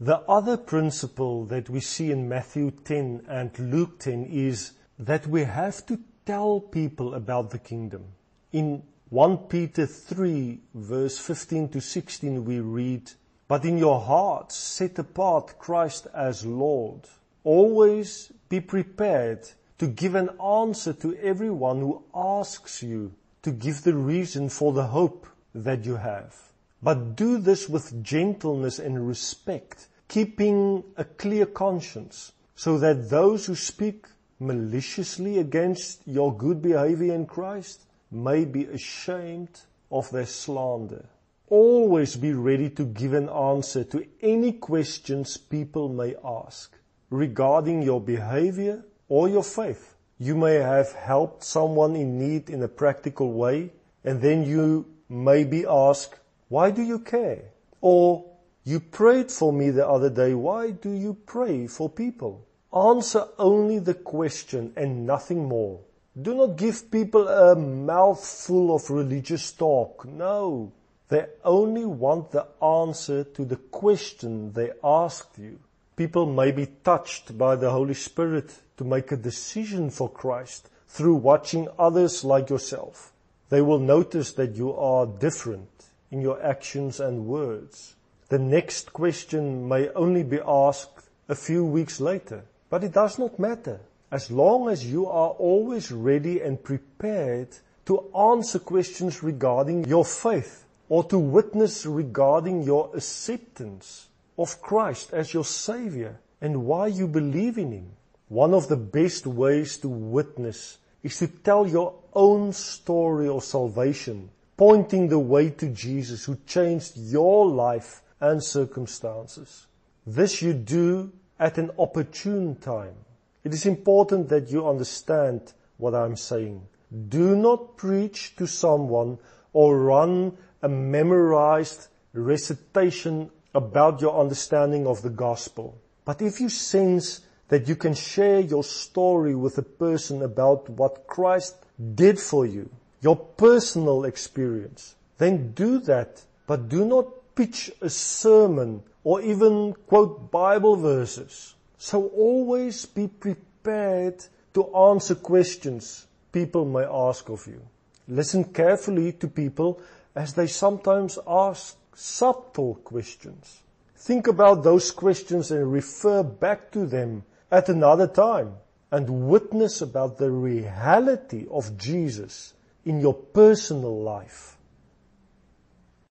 The other principle that we see in Matthew 10 and Luke 10 is that we have to tell people about the kingdom. In 1 Peter 3 verse 15 to 16 we read, But in your hearts set apart Christ as Lord. Always be prepared to give an answer to everyone who asks you to give the reason for the hope that you have. But do this with gentleness and respect, keeping a clear conscience, so that those who speak maliciously against your good behavior in Christ may be ashamed of their slander. Always be ready to give an answer to any questions people may ask regarding your behavior or your faith. You may have helped someone in need in a practical way, and then you may be asked, why do you care? Or, you prayed for me the other day, why do you pray for people? Answer only the question and nothing more. Do not give people a mouthful of religious talk. No. They only want the answer to the question they asked you. People may be touched by the Holy Spirit to make a decision for Christ through watching others like yourself. They will notice that you are different in your actions and words. The next question may only be asked a few weeks later, but it does not matter. As long as you are always ready and prepared to answer questions regarding your faith or to witness regarding your acceptance of Christ as your Savior and why you believe in Him. One of the best ways to witness is to tell your own story of salvation, pointing the way to Jesus who changed your life and circumstances. This you do at an opportune time. It is important that you understand what I'm saying. Do not preach to someone or run a memorized recitation about your understanding of the gospel. But if you sense that you can share your story with a person about what Christ did for you, your personal experience, then do that, but do not pitch a sermon or even quote Bible verses. So always be prepared to answer questions people may ask of you. Listen carefully to people as they sometimes ask subtle questions. Think about those questions and refer back to them at another time and witness about the reality of Jesus in your personal life.